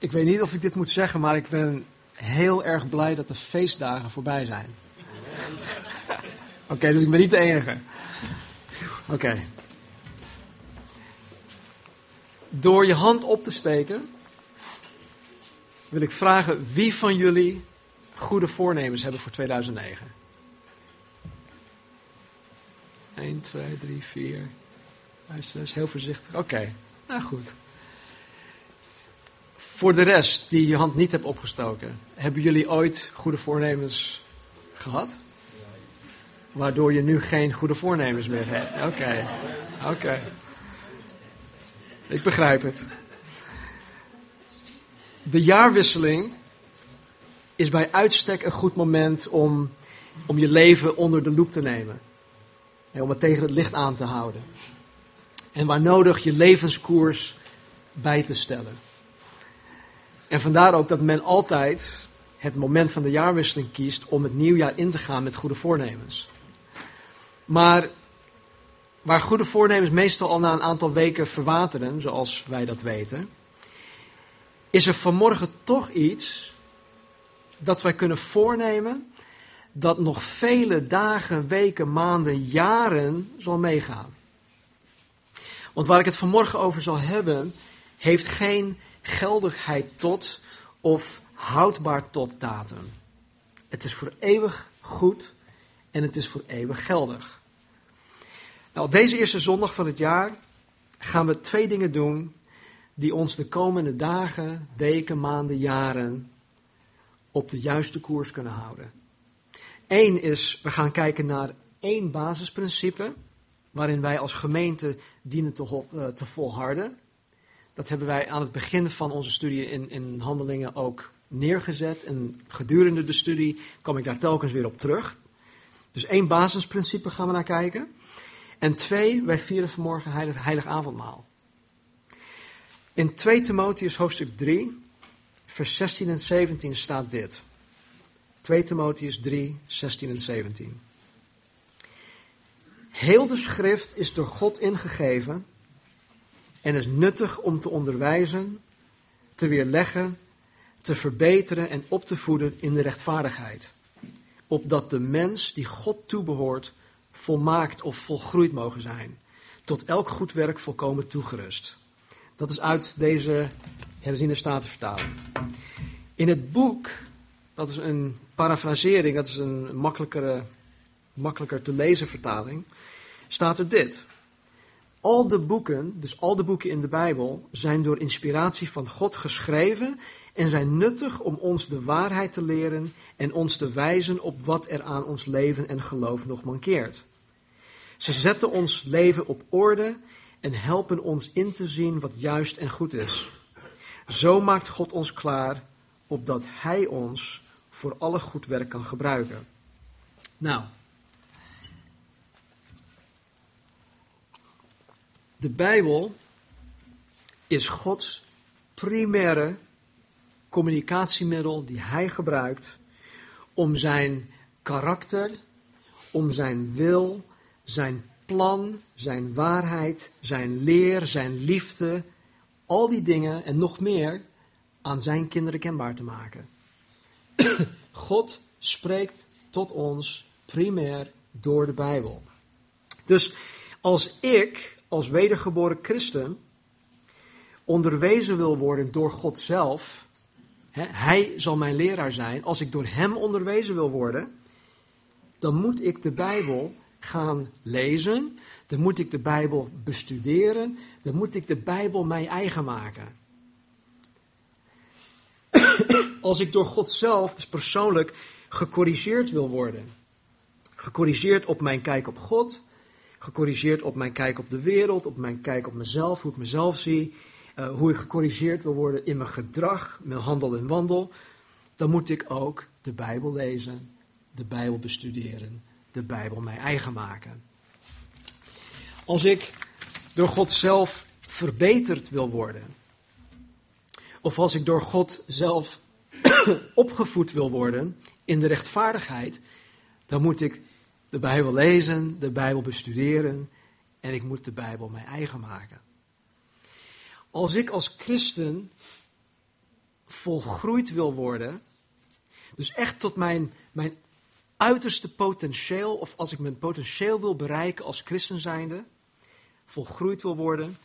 Ik weet niet of ik dit moet zeggen, maar ik ben heel erg blij dat de feestdagen voorbij zijn. Oké, dus ik ben niet de enige. Oké. Door je hand op te steken, wil ik vragen wie van jullie goede voornemens hebben voor 2009. 1, 2, 3, 4, 5, 6. Heel voorzichtig. Oké, nou goed. Voor de rest die je hand niet hebt opgestoken, hebben jullie ooit goede voornemens gehad? Waardoor je nu geen goede voornemens meer hebt. Oké, oké. Ik begrijp het. De jaarwisseling is bij uitstek een goed moment om, om je leven onder de loep te nemen. om het tegen het licht aan te houden. En waar nodig je levenskoers bij te stellen. En vandaar ook dat men altijd het moment van de jaarwisseling kiest om het nieuwjaar in te gaan met goede voornemens. Maar waar goede voornemens meestal al na een aantal weken verwateren, zoals wij dat weten, is er vanmorgen toch iets dat wij kunnen voornemen dat nog vele dagen, weken, maanden, jaren zal meegaan. Want waar ik het vanmorgen over zal hebben, heeft geen geldigheid tot of houdbaar tot datum. Het is voor eeuwig goed en het is voor eeuwig geldig. Nou, op deze eerste zondag van het jaar gaan we twee dingen doen die ons de komende dagen, weken, maanden, jaren op de juiste koers kunnen houden. Eén is, we gaan kijken naar één basisprincipe waarin wij als gemeente dienen te, uh, te volharden. Dat hebben wij aan het begin van onze studie in, in handelingen ook neergezet. En gedurende de studie kom ik daar telkens weer op terug. Dus één basisprincipe gaan we naar kijken. En twee, wij vieren vanmorgen heilig, heilig avondmaal. In 2 Timotheus hoofdstuk 3, vers 16 en 17 staat dit. 2 Timotheus 3, 16 en 17. Heel de schrift is door God ingegeven en is nuttig om te onderwijzen, te weerleggen, te verbeteren en op te voeden in de rechtvaardigheid. Opdat de mens die God toebehoort volmaakt of volgroeid mogen zijn, tot elk goed werk volkomen toegerust. Dat is uit deze herziene statenvertaling. In het boek, dat is een parafrasering, dat is een makkelijker te lezen vertaling, staat er dit. Al de boeken, dus al de boeken in de Bijbel, zijn door inspiratie van God geschreven en zijn nuttig om ons de waarheid te leren en ons te wijzen op wat er aan ons leven en geloof nog mankeert. Ze zetten ons leven op orde en helpen ons in te zien wat juist en goed is. Zo maakt God ons klaar opdat Hij ons voor alle goed werk kan gebruiken. Nou, de Bijbel is Gods primaire communicatiemiddel die Hij gebruikt om zijn karakter, om zijn wil, zijn plan, zijn waarheid, zijn leer, zijn liefde, al die dingen en nog meer aan zijn kinderen kenbaar te maken. God spreekt tot ons primair door de Bijbel. Dus als ik, als wedergeboren christen, onderwezen wil worden door God zelf, hij zal mijn leraar zijn, als ik door hem onderwezen wil worden, dan moet ik de Bijbel gaan lezen, dan moet ik de Bijbel bestuderen, dan moet ik de Bijbel mij eigen maken. Als ik door God zelf, dus persoonlijk, gecorrigeerd wil worden. Gecorrigeerd op mijn kijk op God, gecorrigeerd op mijn kijk op de wereld, op mijn kijk op mezelf, hoe ik mezelf zie, uh, hoe ik gecorrigeerd wil worden in mijn gedrag, mijn handel en wandel, dan moet ik ook de Bijbel lezen, de Bijbel bestuderen, de Bijbel mij eigen maken. Als ik door God zelf verbeterd wil worden, of als ik door God zelf opgevoed wil worden in de rechtvaardigheid, dan moet ik de Bijbel lezen, de Bijbel bestuderen en ik moet de Bijbel mij eigen maken. Als ik als christen volgroeid wil worden, dus echt tot mijn, mijn uiterste potentieel, of als ik mijn potentieel wil bereiken als christen zijnde, volgroeid wil worden,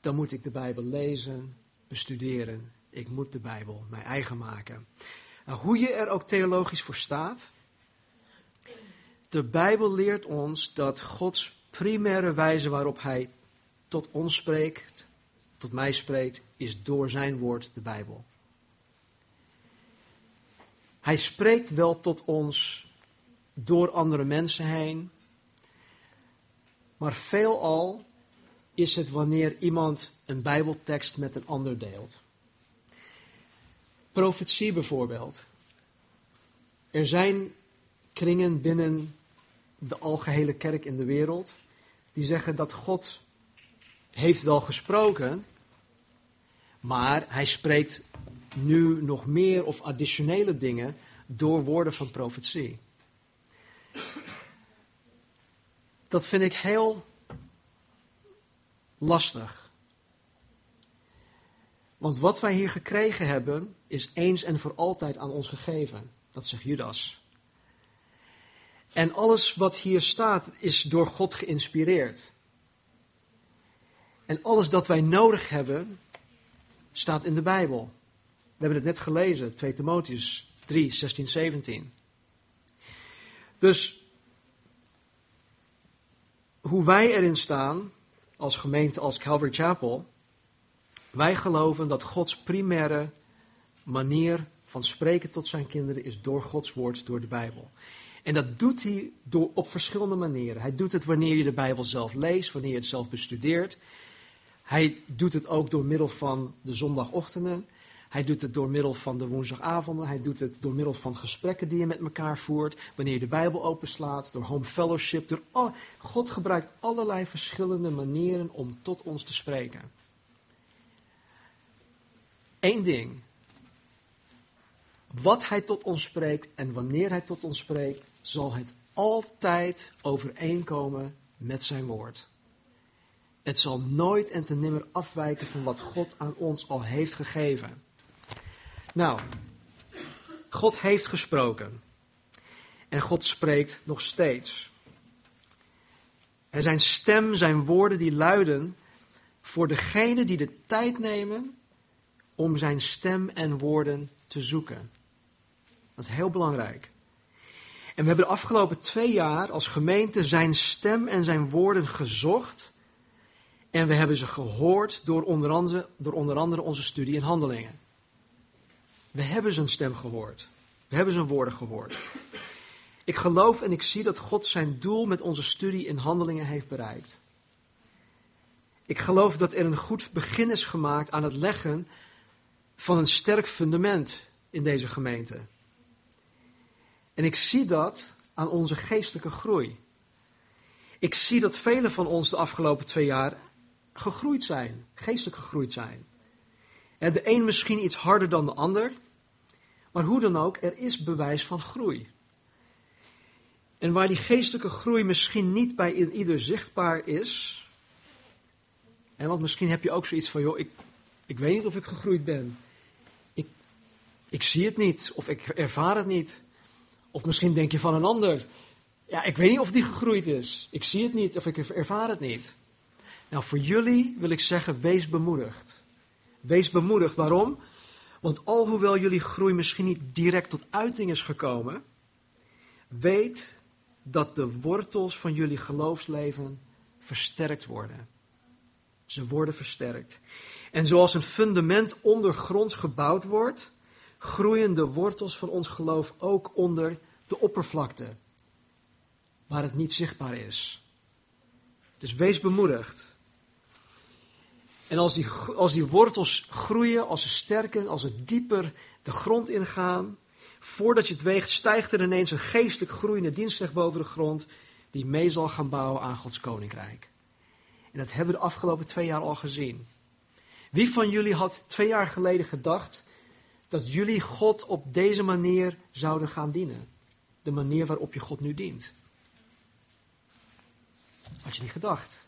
dan moet ik de Bijbel lezen, bestuderen. Ik moet de Bijbel mijn eigen maken. Nou, hoe je er ook theologisch voor staat, de Bijbel leert ons dat Gods primaire wijze waarop Hij tot ons spreekt, tot mij spreekt, is door Zijn woord, de Bijbel. Hij spreekt wel tot ons door andere mensen heen, maar veelal is het wanneer iemand een Bijbeltekst met een ander deelt. Profetie bijvoorbeeld. Er zijn kringen binnen de algehele kerk in de wereld die zeggen dat God heeft wel gesproken, maar hij spreekt nu nog meer of additionele dingen door woorden van profetie. Dat vind ik heel lastig. Want wat wij hier gekregen hebben, is eens en voor altijd aan ons gegeven. Dat zegt Judas. En alles wat hier staat, is door God geïnspireerd. En alles dat wij nodig hebben, staat in de Bijbel. We hebben het net gelezen, 2 Timotheus 3, 16, 17. Dus hoe wij erin staan, als gemeente, als Calvary Chapel, wij geloven dat Gods primaire manier van spreken tot zijn kinderen is door Gods woord, door de Bijbel. En dat doet hij door, op verschillende manieren. Hij doet het wanneer je de Bijbel zelf leest, wanneer je het zelf bestudeert. Hij doet het ook door middel van de zondagochtenden. Hij doet het door middel van de woensdagavonden. Hij doet het door middel van gesprekken die je met elkaar voert. Wanneer je de Bijbel openslaat. Door home fellowship. Door God gebruikt allerlei verschillende manieren om tot ons te spreken. Eén ding. Wat hij tot ons spreekt en wanneer hij tot ons spreekt, zal het altijd overeenkomen met zijn woord. Het zal nooit en te nimmer afwijken van wat God aan ons al heeft gegeven. Nou, God heeft gesproken. En God spreekt nog steeds. En zijn stem, zijn woorden, die luiden voor degenen die de tijd nemen om zijn stem en woorden te zoeken. Dat is heel belangrijk. En we hebben de afgelopen twee jaar als gemeente zijn stem en zijn woorden gezocht. En we hebben ze gehoord door onder andere, door onder andere onze studie en handelingen. We hebben zijn stem gehoord. We hebben zijn woorden gehoord. Ik geloof en ik zie dat God zijn doel met onze studie in handelingen heeft bereikt. Ik geloof dat er een goed begin is gemaakt aan het leggen van een sterk fundament in deze gemeente. En ik zie dat aan onze geestelijke groei. Ik zie dat velen van ons de afgelopen twee jaar gegroeid zijn, geestelijk gegroeid zijn. De een misschien iets harder dan de ander, maar hoe dan ook, er is bewijs van groei. En waar die geestelijke groei misschien niet bij ieder zichtbaar is, en want misschien heb je ook zoiets van, joh, ik, ik weet niet of ik gegroeid ben. Ik, ik zie het niet, of ik ervaar het niet. Of misschien denk je van een ander, ja, ik weet niet of die gegroeid is. Ik zie het niet, of ik ervaar het niet. Nou, voor jullie wil ik zeggen, wees bemoedigd. Wees bemoedigd. Waarom? Want alhoewel jullie groei misschien niet direct tot uiting is gekomen, weet dat de wortels van jullie geloofsleven versterkt worden. Ze worden versterkt. En zoals een fundament ondergronds gebouwd wordt, groeien de wortels van ons geloof ook onder de oppervlakte, waar het niet zichtbaar is. Dus wees bemoedigd. En als die, als die wortels groeien, als ze sterken, als ze dieper de grond ingaan, voordat je het weegt, stijgt er ineens een geestelijk groeiende dienstrecht boven de grond, die mee zal gaan bouwen aan Gods koninkrijk. En dat hebben we de afgelopen twee jaar al gezien. Wie van jullie had twee jaar geleden gedacht dat jullie God op deze manier zouden gaan dienen? De manier waarop je God nu dient. Had je niet gedacht.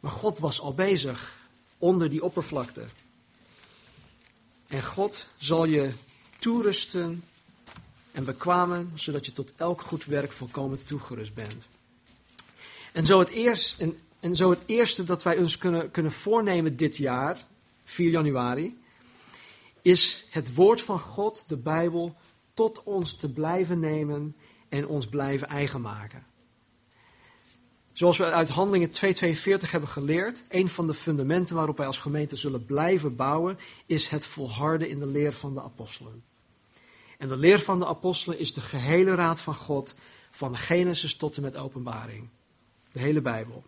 Maar God was al bezig onder die oppervlakte. En God zal je toerusten en bekwamen, zodat je tot elk goed werk volkomen toegerust bent. En zo het, eerst, en, zo het eerste dat wij ons kunnen, kunnen voornemen dit jaar, 4 januari, is het woord van God, de Bijbel, tot ons te blijven nemen en ons blijven eigen maken. Zoals we uit Handelingen 2.42 hebben geleerd, een van de fundamenten waarop wij als gemeente zullen blijven bouwen, is het volharden in de leer van de apostelen. En de leer van de apostelen is de gehele raad van God, van Genesis tot en met openbaring. De hele Bijbel.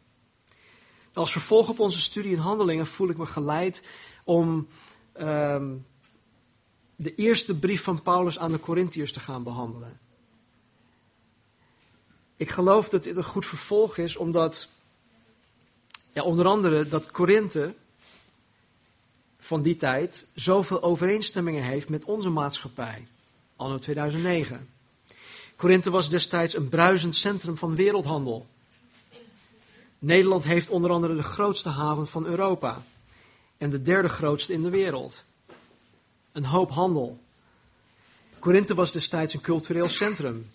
Als vervolg op onze studie in handelingen voel ik me geleid om ehm, de eerste brief van Paulus aan de Corinthiërs te gaan behandelen. Ik geloof dat dit een goed vervolg is, omdat ja, onder andere dat Korinthe van die tijd zoveel overeenstemmingen heeft met onze maatschappij, anno 2009. Korinthe was destijds een bruisend centrum van wereldhandel. Nederland heeft onder andere de grootste haven van Europa en de derde grootste in de wereld. Een hoop handel. Korinthe was destijds een cultureel centrum.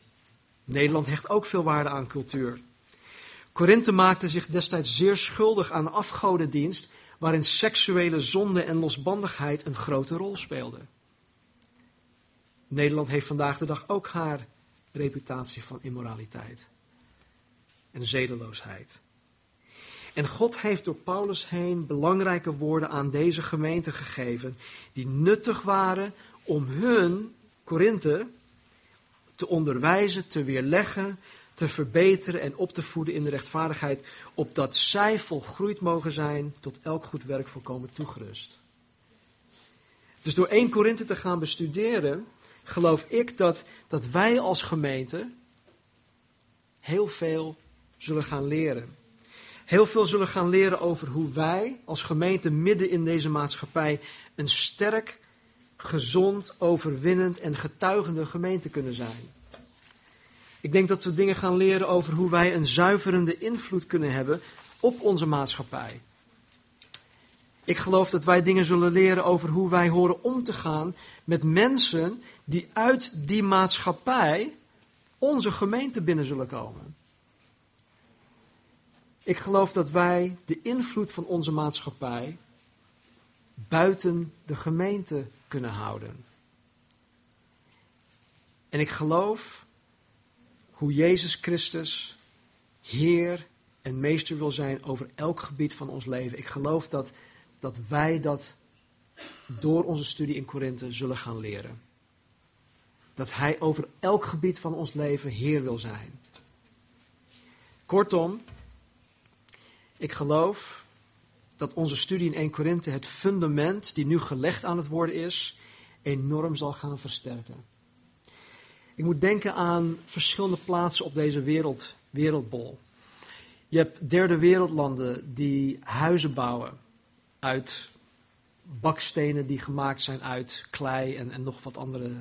Nederland hecht ook veel waarde aan cultuur. Korinthe maakte zich destijds zeer schuldig aan afgodendienst, waarin seksuele zonde en losbandigheid een grote rol speelden. Nederland heeft vandaag de dag ook haar reputatie van immoraliteit en zedeloosheid. En God heeft door Paulus heen belangrijke woorden aan deze gemeente gegeven, die nuttig waren om hun, Korinthe, te onderwijzen, te weerleggen, te verbeteren en op te voeden in de rechtvaardigheid, opdat zij volgroeid mogen zijn tot elk goed werk volkomen toegerust. Dus door 1 Korinthe te gaan bestuderen, geloof ik dat, dat wij als gemeente heel veel zullen gaan leren. Heel veel zullen gaan leren over hoe wij als gemeente midden in deze maatschappij een sterk, gezond, overwinnend en getuigende gemeente kunnen zijn. Ik denk dat we dingen gaan leren over hoe wij een zuiverende invloed kunnen hebben op onze maatschappij. Ik geloof dat wij dingen zullen leren over hoe wij horen om te gaan met mensen die uit die maatschappij onze gemeente binnen zullen komen. Ik geloof dat wij de invloed van onze maatschappij buiten de gemeente kunnen houden. En ik geloof hoe Jezus Christus Heer en Meester wil zijn over elk gebied van ons leven. Ik geloof dat, dat wij dat door onze studie in Korinthe zullen gaan leren. Dat Hij over elk gebied van ons leven Heer wil zijn. Kortom, ik geloof dat onze studie in 1 Korinthe het fundament die nu gelegd aan het worden is, enorm zal gaan versterken. Ik moet denken aan verschillende plaatsen op deze wereld, wereldbol. Je hebt derde wereldlanden die huizen bouwen uit bakstenen die gemaakt zijn uit klei en, en nog wat andere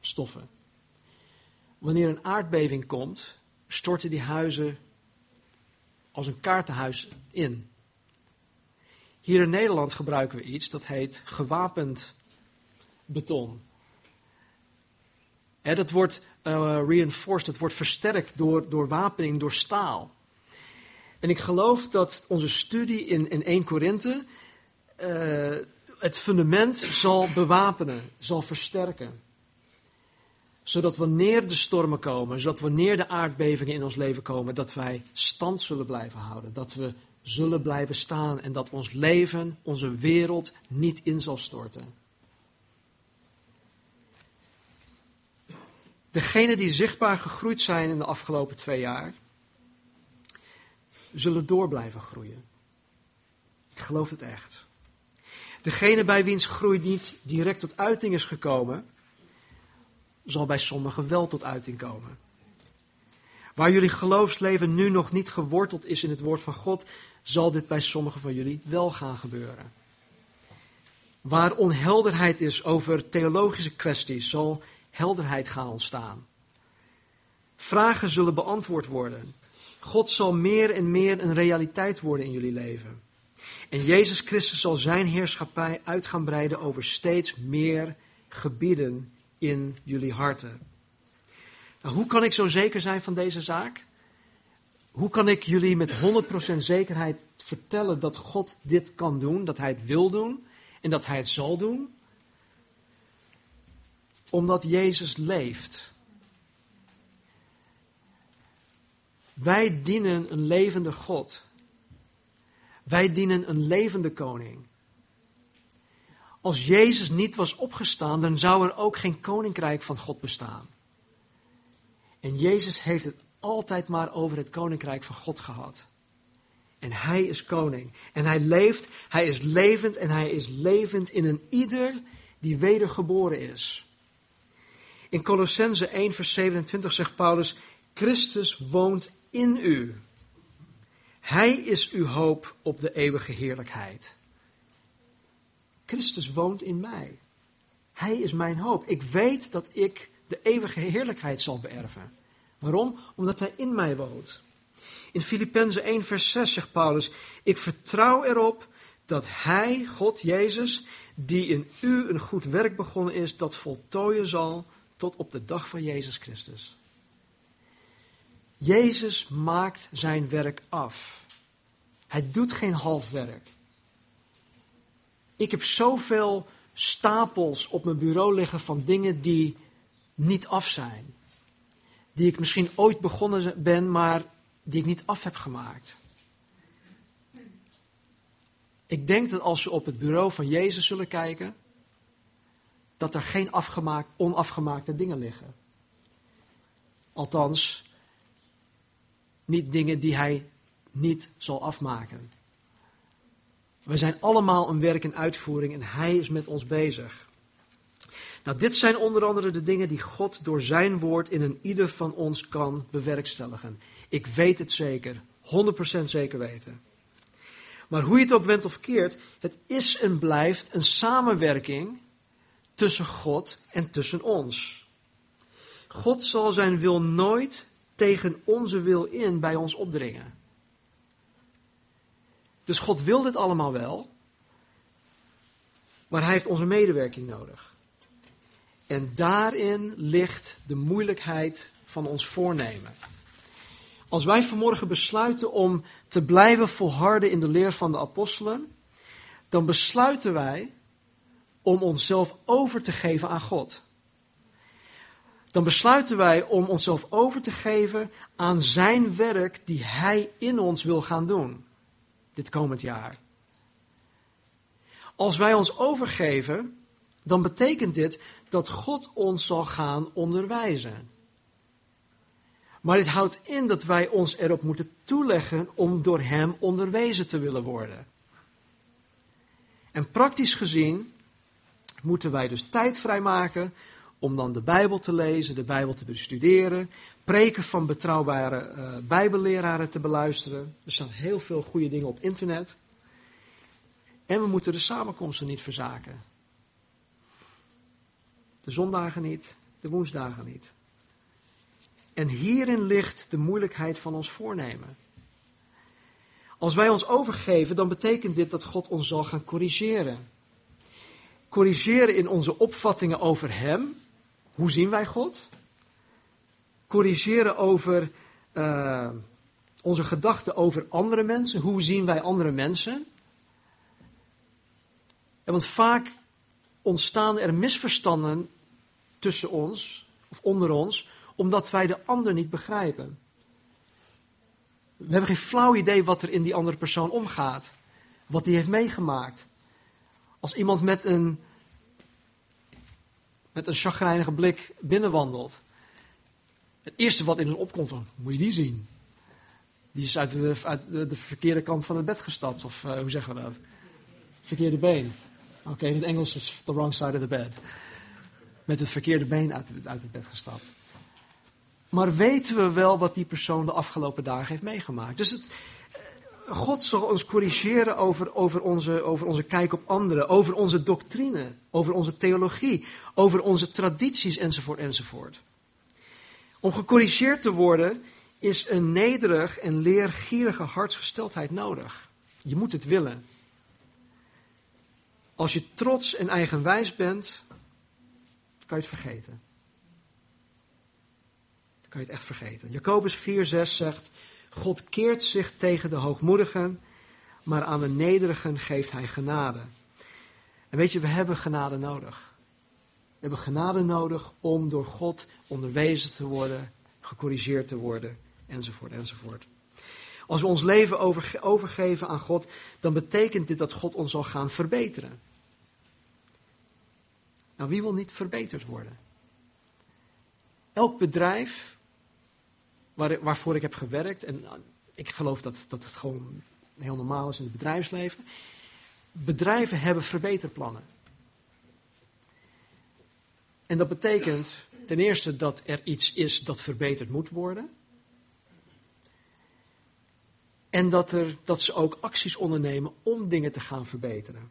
stoffen. Wanneer een aardbeving komt, storten die huizen als een kaartenhuis in. Hier in Nederland gebruiken we iets dat heet gewapend beton. dat wordt uh, reinforced, dat wordt versterkt door, door wapening, door staal. En ik geloof dat onze studie in, in 1 Korinthe uh, het fundament zal bewapenen, zal versterken zodat wanneer de stormen komen, zodat wanneer de aardbevingen in ons leven komen, dat wij stand zullen blijven houden. Dat we zullen blijven staan en dat ons leven, onze wereld niet in zal storten. Degenen die zichtbaar gegroeid zijn in de afgelopen twee jaar, zullen door blijven groeien. Ik geloof het echt. Degene bij wiens groei niet direct tot uiting is gekomen, zal bij sommigen wel tot uiting komen. Waar jullie geloofsleven nu nog niet geworteld is in het woord van God, zal dit bij sommigen van jullie wel gaan gebeuren. Waar onhelderheid is over theologische kwesties, zal helderheid gaan ontstaan. Vragen zullen beantwoord worden. God zal meer en meer een realiteit worden in jullie leven. En Jezus Christus zal zijn heerschappij uit gaan breiden over steeds meer gebieden in jullie harten. Nou, hoe kan ik zo zeker zijn van deze zaak? Hoe kan ik jullie met 100% zekerheid vertellen dat God dit kan doen, dat Hij het wil doen en dat Hij het zal doen? Omdat Jezus leeft. Wij dienen een levende God. Wij dienen een levende koning. Als Jezus niet was opgestaan, dan zou er ook geen koninkrijk van God bestaan. En Jezus heeft het altijd maar over het koninkrijk van God gehad. En hij is koning. En hij leeft, hij is levend en hij is levend in een ieder die wedergeboren is. In Colossense 1 vers 27 zegt Paulus, Christus woont in u. Hij is uw hoop op de eeuwige heerlijkheid. Christus woont in mij. Hij is mijn hoop. Ik weet dat ik de eeuwige heerlijkheid zal beërven. Waarom? Omdat hij in mij woont. In Filippenzen 1 vers 6 zegt Paulus, ik vertrouw erop dat hij, God Jezus, die in u een goed werk begonnen is, dat voltooien zal tot op de dag van Jezus Christus. Jezus maakt zijn werk af. Hij doet geen half werk. Ik heb zoveel stapels op mijn bureau liggen van dingen die niet af zijn. Die ik misschien ooit begonnen ben, maar die ik niet af heb gemaakt. Ik denk dat als we op het bureau van Jezus zullen kijken, dat er geen afgemaakt, onafgemaakte dingen liggen. Althans, niet dingen die hij niet zal afmaken. We zijn allemaal een werk in uitvoering en hij is met ons bezig. Nou, dit zijn onder andere de dingen die God door zijn woord in een ieder van ons kan bewerkstelligen. Ik weet het zeker, 100% zeker weten. Maar hoe je het ook went of keert, het is en blijft een samenwerking tussen God en tussen ons. God zal zijn wil nooit tegen onze wil in bij ons opdringen. Dus God wil dit allemaal wel, maar hij heeft onze medewerking nodig. En daarin ligt de moeilijkheid van ons voornemen. Als wij vanmorgen besluiten om te blijven volharden in de leer van de apostelen, dan besluiten wij om onszelf over te geven aan God. Dan besluiten wij om onszelf over te geven aan Zijn werk die Hij in ons wil gaan doen, dit komend jaar. Als wij ons overgeven, dan betekent dit dat God ons zal gaan onderwijzen. Maar dit houdt in dat wij ons erop moeten toeleggen om door Hem onderwezen te willen worden. En praktisch gezien moeten wij dus tijd vrijmaken om dan de Bijbel te lezen, de Bijbel te bestuderen, preken van betrouwbare uh, Bijbelleraren te beluisteren. Er staan heel veel goede dingen op internet. En we moeten de samenkomsten niet verzaken. De zondagen niet, de woensdagen niet. En hierin ligt de moeilijkheid van ons voornemen. Als wij ons overgeven, dan betekent dit dat God ons zal gaan corrigeren. Corrigeren in onze opvattingen over Hem. Hoe zien wij God? Corrigeren over uh, onze gedachten over andere mensen. Hoe zien wij andere mensen? En want vaak ontstaan er misverstanden tussen ons of onder ons, omdat wij de ander niet begrijpen. We hebben geen flauw idee wat er in die andere persoon omgaat, wat die heeft meegemaakt. Als iemand met een, met een chagrijnige blik binnenwandelt, het eerste wat in ons opkomt, van, moet je die zien? Die is uit de, verkeerde kant van het bed gestapt, of uh, hoe zeggen we dat? Verkeerde been. Oké, in het Engels is the wrong side of the bed. Met het verkeerde been uit, uit het bed gestapt. Maar weten we wel wat die persoon de afgelopen dagen heeft meegemaakt? Dus het, eh, God zal ons corrigeren over, over, onze, over onze kijk op anderen, over onze doctrine, over onze theologie, over onze tradities enzovoort enzovoort. Om gecorrigeerd te worden is een nederig en leergierige hartsgesteldheid nodig. Je moet het willen. Als je trots en eigenwijs bent, kan je het vergeten. Dan kan je het echt vergeten. Jacobus 4,6 zegt: God keert zich tegen de hoogmoedigen, maar aan de nederigen geeft hij genade. En weet je, we hebben genade nodig. We hebben genade nodig om door God onderwezen te worden, gecorrigeerd te worden, enzovoort, enzovoort. Als we ons leven overgeven aan God, dan betekent dit dat God ons zal gaan verbeteren. Nou, wie wil niet verbeterd worden? Elk bedrijf waar, waarvoor ik heb gewerkt, en ik geloof dat, dat het gewoon heel normaal is in het bedrijfsleven, bedrijven hebben verbeterplannen. En dat betekent ten eerste dat er iets is dat verbeterd moet worden. En dat, er, dat ze ook acties ondernemen om dingen te gaan verbeteren.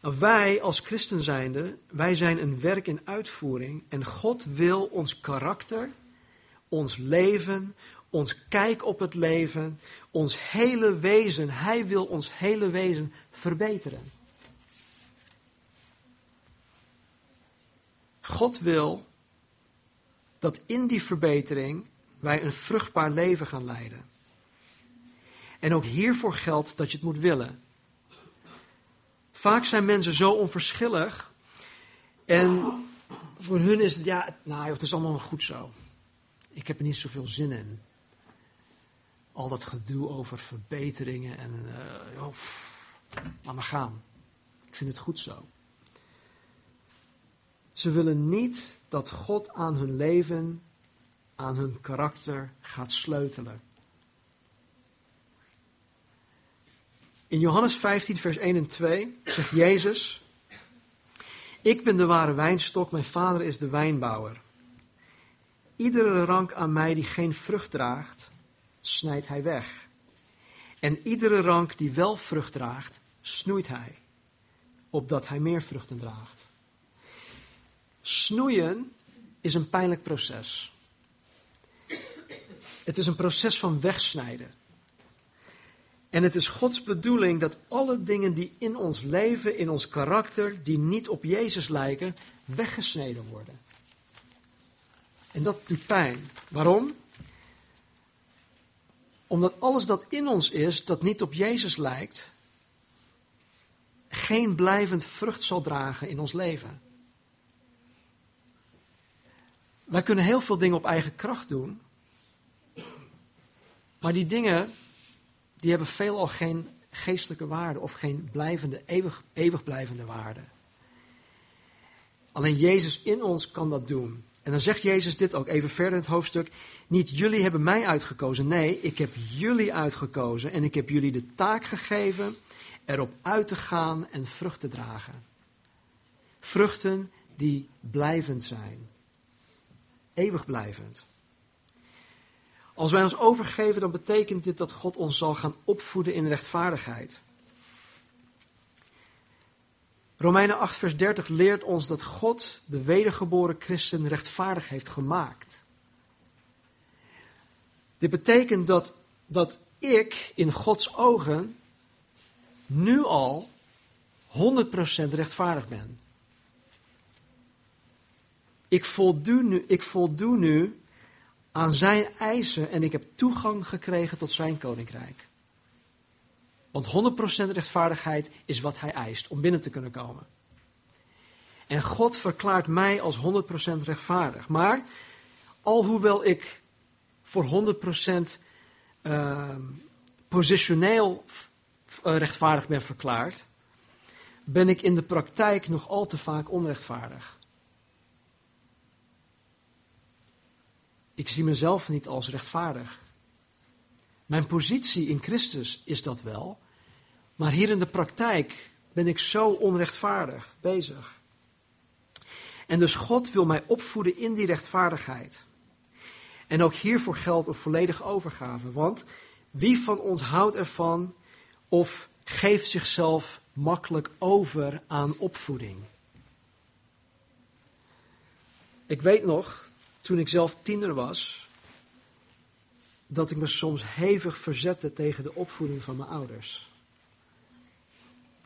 Nou, wij als christen zijnde, wij zijn een werk in uitvoering. En God wil ons karakter, ons leven, ons kijk op het leven, ons hele wezen, Hij wil ons hele wezen verbeteren. God wil dat in die verbetering wij een vruchtbaar leven gaan leiden. En ook hiervoor geldt dat je het moet willen. Vaak zijn mensen zo onverschillig. En voor hun is het, ja, nou, het is allemaal goed zo. Ik heb er niet zoveel zin in. Al dat gedoe over verbeteringen en, uh, oh, laat maar gaan. Ik vind het goed zo. Ze willen niet dat God aan hun leven, aan hun karakter gaat sleutelen. In Johannes 15, vers 1 en 2 zegt Jezus: Ik ben de ware wijnstok, mijn vader is de wijnbouwer. Iedere rank aan mij die geen vrucht draagt, snijdt hij weg. En iedere rank die wel vrucht draagt, snoeit hij, opdat hij meer vruchten draagt. Snoeien is een pijnlijk proces. Het is een proces van wegsnijden. En het is Gods bedoeling dat alle dingen die in ons leven, in ons karakter, die niet op Jezus lijken, weggesneden worden. En dat doet pijn. Waarom? Omdat alles dat in ons is, dat niet op Jezus lijkt, geen blijvend vrucht zal dragen in ons leven. Wij kunnen heel veel dingen op eigen kracht doen, maar die dingen die hebben veelal geen geestelijke waarde of geen blijvende, eeuwig, eeuwig blijvende waarde. Alleen Jezus in ons kan dat doen. En dan zegt Jezus dit ook even verder in het hoofdstuk. Niet jullie hebben mij uitgekozen. Nee, ik heb jullie uitgekozen en ik heb jullie de taak gegeven erop uit te gaan en vrucht te dragen. Vruchten die blijvend zijn. Eeuwig blijvend. Als wij ons overgeven, dan betekent dit dat God ons zal gaan opvoeden in rechtvaardigheid. Romeinen 8, vers 30 leert ons dat God de wedergeboren christen rechtvaardig heeft gemaakt. Dit betekent dat, dat ik in Gods ogen nu al 100% rechtvaardig ben. Ik voldoe nu, ik voldoe nu aan zijn eisen en ik heb toegang gekregen tot zijn koninkrijk. Want 100% rechtvaardigheid is wat hij eist om binnen te kunnen komen. En God verklaart mij als 100% rechtvaardig. Maar alhoewel ik voor 100% uh, positioneel uh, rechtvaardig ben verklaard, ben ik in de praktijk nog al te vaak onrechtvaardig. Ik zie mezelf niet als rechtvaardig. Mijn positie in Christus is dat wel, maar hier in de praktijk ben ik zo onrechtvaardig bezig. En dus God wil mij opvoeden in die rechtvaardigheid. En ook hiervoor geldt een volledige overgave. Want wie van ons houdt ervan of geeft zichzelf makkelijk over aan opvoeding? Ik weet nog, toen ik zelf tiener was, dat ik me soms hevig verzette tegen de opvoeding van mijn ouders.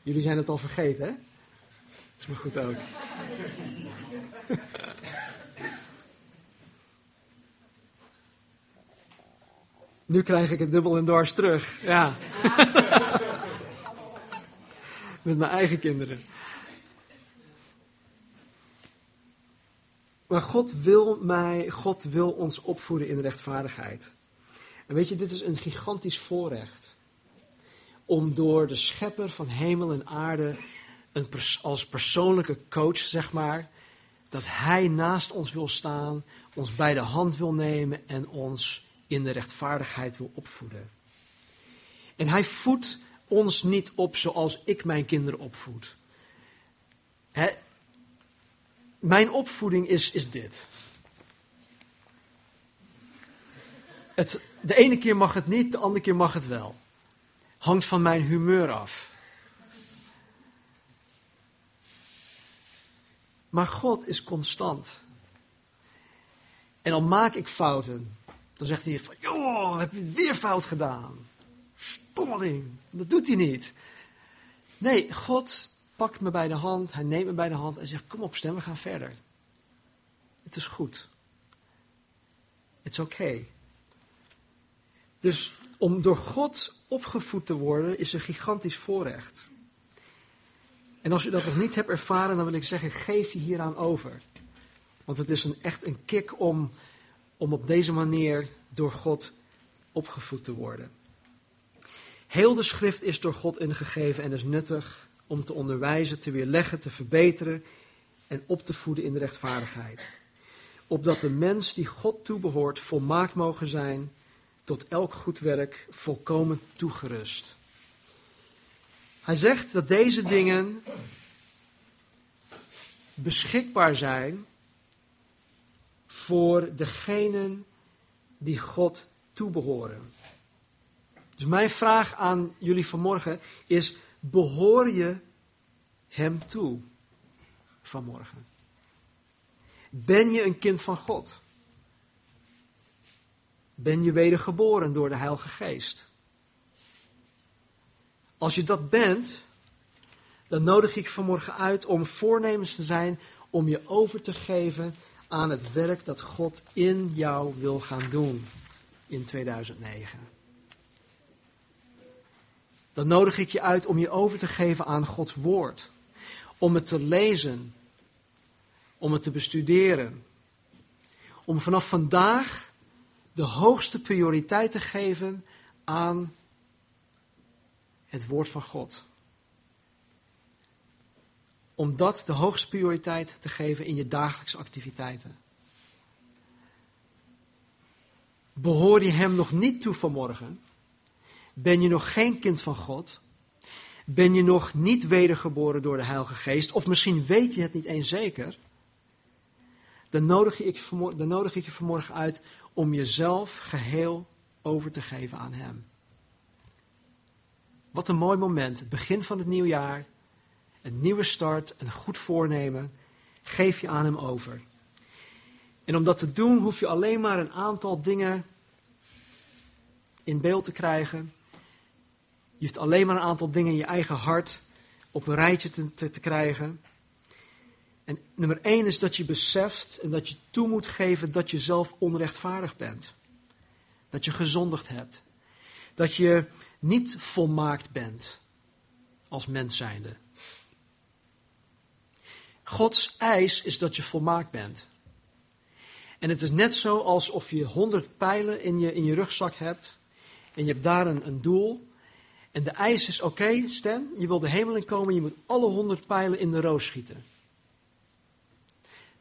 Jullie zijn het al vergeten, hè? Is maar goed ook. Nu krijg ik het dubbel en dwars terug. Ja. Met mijn eigen kinderen. Maar God wil mij, God wil ons opvoeden in rechtvaardigheid. En weet je, dit is een gigantisch voorrecht. Om door de schepper van hemel en aarde, een als persoonlijke coach zeg maar, dat hij naast ons wil staan, ons bij de hand wil nemen en ons in de rechtvaardigheid wil opvoeden. En hij voedt ons niet op zoals ik mijn kinderen opvoed. mijn opvoeding is, is dit. Het, de ene keer mag het niet, de andere keer mag het wel. Hangt van mijn humeur af. Maar God is constant. En dan maak ik fouten. Dan zegt hij van, joh, heb je weer fout gedaan. Stommeling. Dat doet hij niet. Nee, God pakt me bij de hand, hij neemt me bij de hand en zegt, kom op stem, we gaan verder. Het is goed. It's okay. Dus om door God opgevoed te worden is een gigantisch voorrecht. En als je dat nog niet hebt ervaren, dan wil ik zeggen, geef je hieraan over. Want het is een, echt een kick om, om op deze manier door God opgevoed te worden. Heel de schrift is door God ingegeven en is nuttig om te onderwijzen, te weerleggen, te verbeteren en op te voeden in de rechtvaardigheid. Opdat de mens die God toebehoort volmaakt mogen zijn, tot elk goed werk volkomen toegerust. Hij zegt dat deze dingen beschikbaar zijn voor degenen die God toebehoren. Dus mijn vraag aan jullie vanmorgen is: behoor je Hem toe vanmorgen? Ben je een kind van God? Ben je wedergeboren door de Heilige Geest? Als je dat bent, dan nodig ik vanmorgen uit om voornemens te zijn om je over te geven aan het werk dat God in jou wil gaan doen in 2009. Dan nodig ik je uit om je over te geven aan Gods woord. Om het te lezen. Om het te bestuderen. Om vanaf vandaag de hoogste prioriteit te geven aan het woord van God. Om dat de hoogste prioriteit te geven in je dagelijkse activiteiten. Behoor je Hem nog niet toe vanmorgen? Ben je nog geen kind van God? Ben je nog niet wedergeboren door de Heilige Geest? Of misschien weet je het niet eens zeker? Dan nodig, ik dan nodig ik je vanmorgen uit om jezelf geheel over te geven aan Hem. Wat een mooi moment. Het begin van het nieuwjaar. Een nieuwe start. Een goed voornemen. Geef je aan hem over. En om dat te doen hoef je alleen maar een aantal dingen in beeld te krijgen. Je hoeft alleen maar een aantal dingen in je eigen hart op een rijtje te, te, te krijgen. En nummer één is dat je beseft en dat je toe moet geven dat je zelf onrechtvaardig bent. Dat je gezondigd hebt. Dat je niet volmaakt bent als mens zijnde. Gods eis is dat je volmaakt bent. En het is net zo alsof je honderd pijlen in je, in je rugzak hebt. En je hebt daar een, een doel. En de eis is: oké, Stan, je wil de hemel in komen. Je moet alle honderd pijlen in de roos schieten.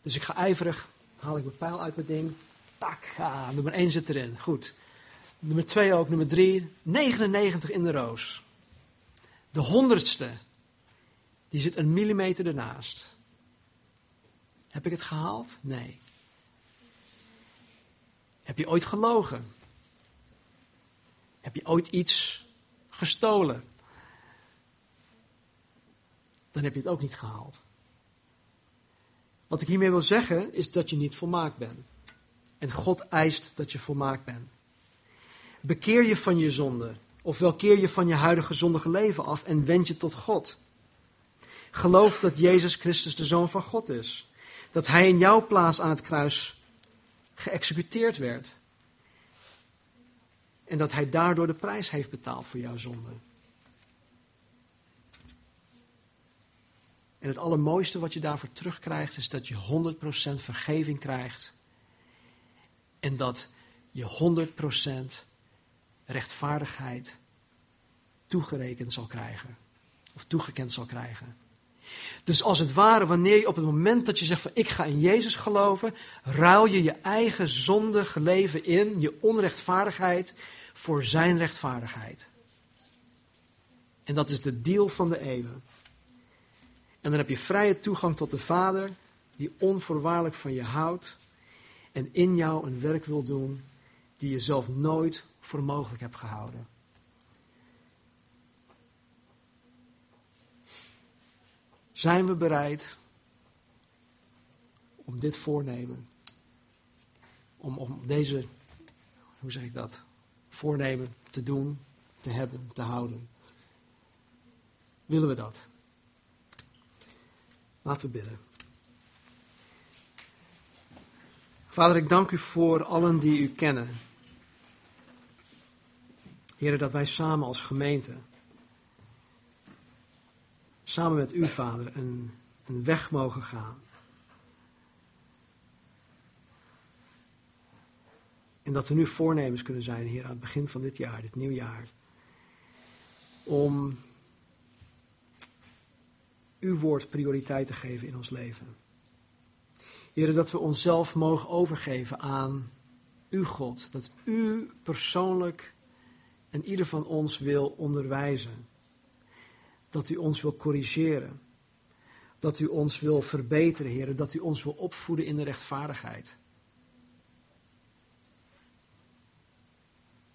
Dus ik ga ijverig, haal ik mijn pijl uit mijn ding. Tak, ah, nummer 1 zit erin. Goed. Nummer 2 ook, nummer 3. 99 in de roos. De honderdste, die zit een millimeter ernaast. Heb ik het gehaald? Nee. Heb je ooit gelogen? Heb je ooit iets gestolen? Dan heb je het ook niet gehaald. Wat ik hiermee wil zeggen is dat je niet volmaakt bent. En God eist dat je volmaakt bent. Bekeer je van je zonde, ofwel keer je van je huidige zondige leven af en wend je tot God. Geloof dat Jezus Christus de Zoon van God is. Dat Hij in jouw plaats aan het kruis geëxecuteerd werd. En dat Hij daardoor de prijs heeft betaald voor jouw zonde. En het allermooiste wat je daarvoor terugkrijgt is dat je 100% vergeving krijgt. En dat je 100% rechtvaardigheid toegerekend zal krijgen. Of toegekend zal krijgen. Dus als het ware, wanneer je op het moment dat je zegt van ik ga in Jezus geloven, ruil je je eigen zondige leven in, je onrechtvaardigheid, voor zijn rechtvaardigheid. En dat is de deal van de eeuwen. En dan heb je vrije toegang tot de Vader, die onvoorwaardelijk van je houdt en in jou een werk wil doen die je zelf nooit voor mogelijk hebt gehouden. Zijn we bereid om dit voornemen, om, om deze, hoe zeg ik dat, voornemen te doen, te hebben, te houden? Willen we dat? Laten we bidden. Vader, ik dank u voor allen die u kennen. Heren, dat wij samen als gemeente, samen met u, Vader, een, een weg mogen gaan. En dat er nu voornemens kunnen zijn, Heer, aan het begin van dit jaar, dit nieuwjaar, om uw woord prioriteit te geven in ons leven. Heren, dat we onszelf mogen overgeven aan uw God. Dat u persoonlijk en ieder van ons wil onderwijzen. Dat u ons wil corrigeren. Dat u ons wil verbeteren, heren. Dat u ons wil opvoeden in de rechtvaardigheid.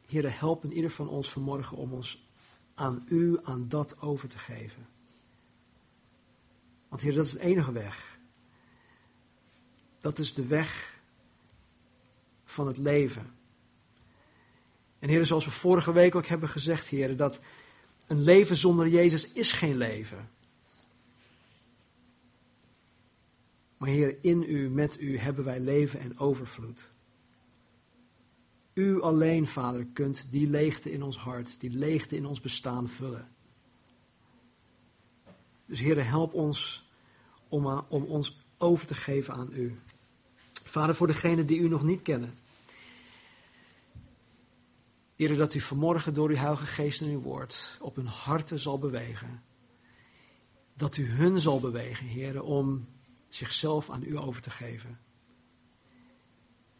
Heren, help in ieder van ons vanmorgen om ons aan u, aan dat over te geven. Want Heer, dat is de enige weg. Dat is de weg van het leven. En Heer, zoals we vorige week ook hebben gezegd, Heer, dat een leven zonder Jezus is geen leven. Maar Heer, in U, met U hebben wij leven en overvloed. U alleen, Vader, kunt die leegte in ons hart, die leegte in ons bestaan vullen. Dus Heer, help ons om, om ons over te geven aan u. Vader, voor degenen die u nog niet kennen. Heer, dat u vanmorgen door uw Heilige Geest en uw woord op hun harten zal bewegen. Dat u hun zal bewegen, Heer, om zichzelf aan u over te geven.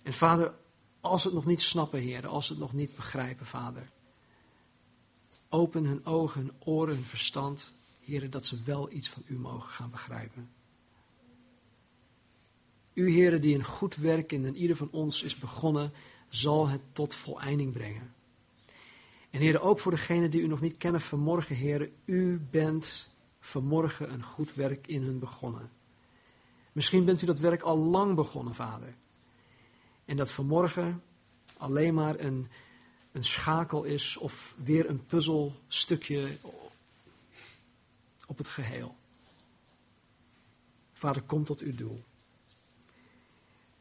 En Vader, als ze het nog niet snappen, Heer, als ze het nog niet begrijpen, Vader. Open hun ogen, hun oren, hun verstand, Heer, dat ze wel iets van u mogen gaan begrijpen. U, Heere, die een goed werk in ieder van ons is begonnen, zal het tot voleinding brengen. En Heere, ook voor degenen die u nog niet kennen vanmorgen, Heere, u bent vanmorgen een goed werk in hun begonnen. Misschien bent u dat werk al lang begonnen, Vader. En dat vanmorgen alleen maar een, een schakel is of weer een puzzelstukje op het geheel. Vader, kom tot uw doel.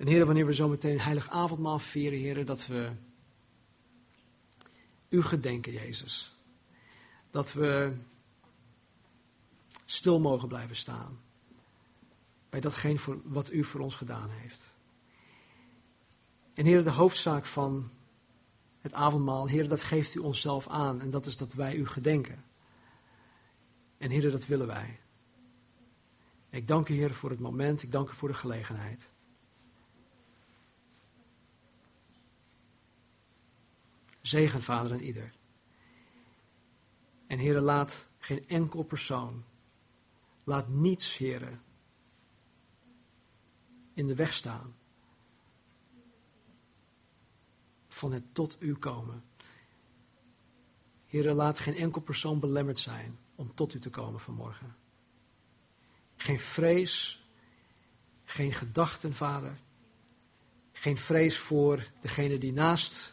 En heren, wanneer we zo meteen heilig avondmaal vieren, heren, dat we u gedenken, Jezus. Dat we stil mogen blijven staan bij datgene voor, wat u voor ons gedaan heeft. En heren, de hoofdzaak van het avondmaal, heren, dat geeft u onszelf aan. En dat is dat wij u gedenken. En heren, dat willen wij. Ik dank u, Heer, voor het moment. Ik dank u voor de gelegenheid. Zegen, Vader, en ieder. En Heere, laat geen enkel persoon, laat niets, Heere, in de weg staan van het tot u komen. Heere, laat geen enkel persoon belemmerd zijn om tot u te komen vanmorgen. Geen vrees, geen gedachten, Vader. Geen vrees voor degene die naast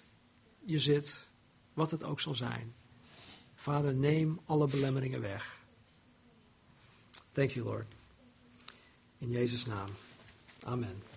je zit, wat het ook zal zijn. Vader, neem alle belemmeringen weg. Thank you, Lord. In Jezus' naam. Amen.